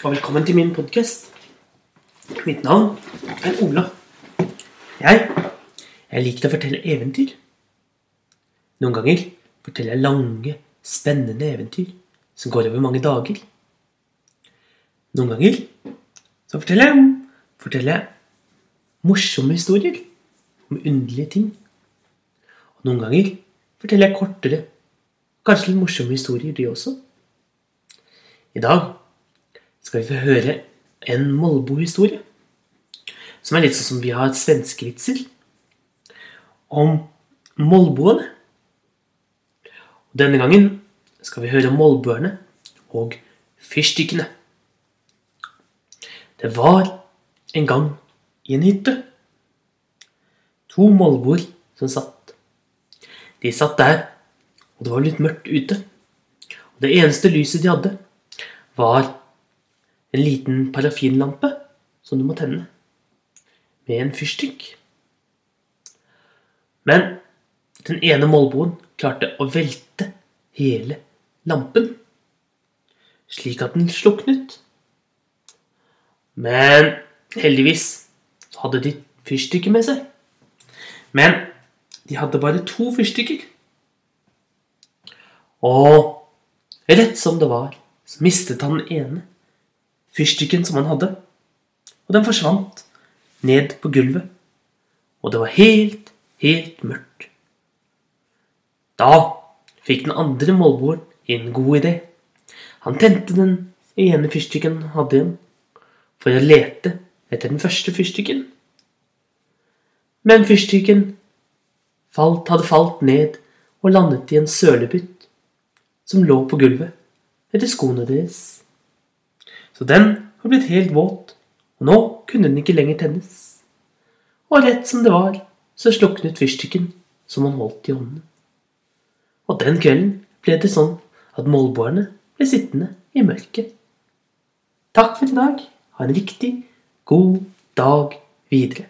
og velkommen til min podkast. Mitt navn er Ola. Jeg, jeg liker å fortelle eventyr. Noen ganger forteller jeg lange, spennende eventyr som går over mange dager. Noen ganger så forteller jeg, forteller jeg morsomme historier om underlige ting. Og noen ganger forteller jeg kortere, kanskje litt morsomme historier, de også. I dag skal vi få høre en Molbo-historie. Som er litt sånn som vi har svenskevitser. Om molboene. Denne gangen skal vi høre molboerne og fyrstikkene. Det var en gang i en hytte. To molboer som satt. De satt der, og det var litt mørkt ute. Og det eneste lyset de hadde, var en liten parafinlampe som du må tenne med en fyrstikk. Men den ene molboen klarte å velte hele lampen, slik at den sluknet. Men heldigvis hadde de fyrstikker med seg. Men de hadde bare to fyrstikker. Og rett som det var, så mistet han den ene fyrstikken som han hadde. Og den forsvant ned på gulvet. Og det var helt, helt mørkt. Da fikk den andre målboeren en god idé. Han tente den ene fyrstikken han hadde igjen, for å lete etter den første fyrstikken. Men fyrstikken falt, hadde falt ned og landet i en sølebytt som lå på gulvet etter skoene deres. Så den var blitt helt våt, og nå kunne den ikke lenger tennes. Og rett som det var, så sluknet fyrstikken som han holdt i hånden. Og den kvelden ble det sånn at målboerne ble sittende i mørket. Takk for i dag. Ha en riktig god dag videre.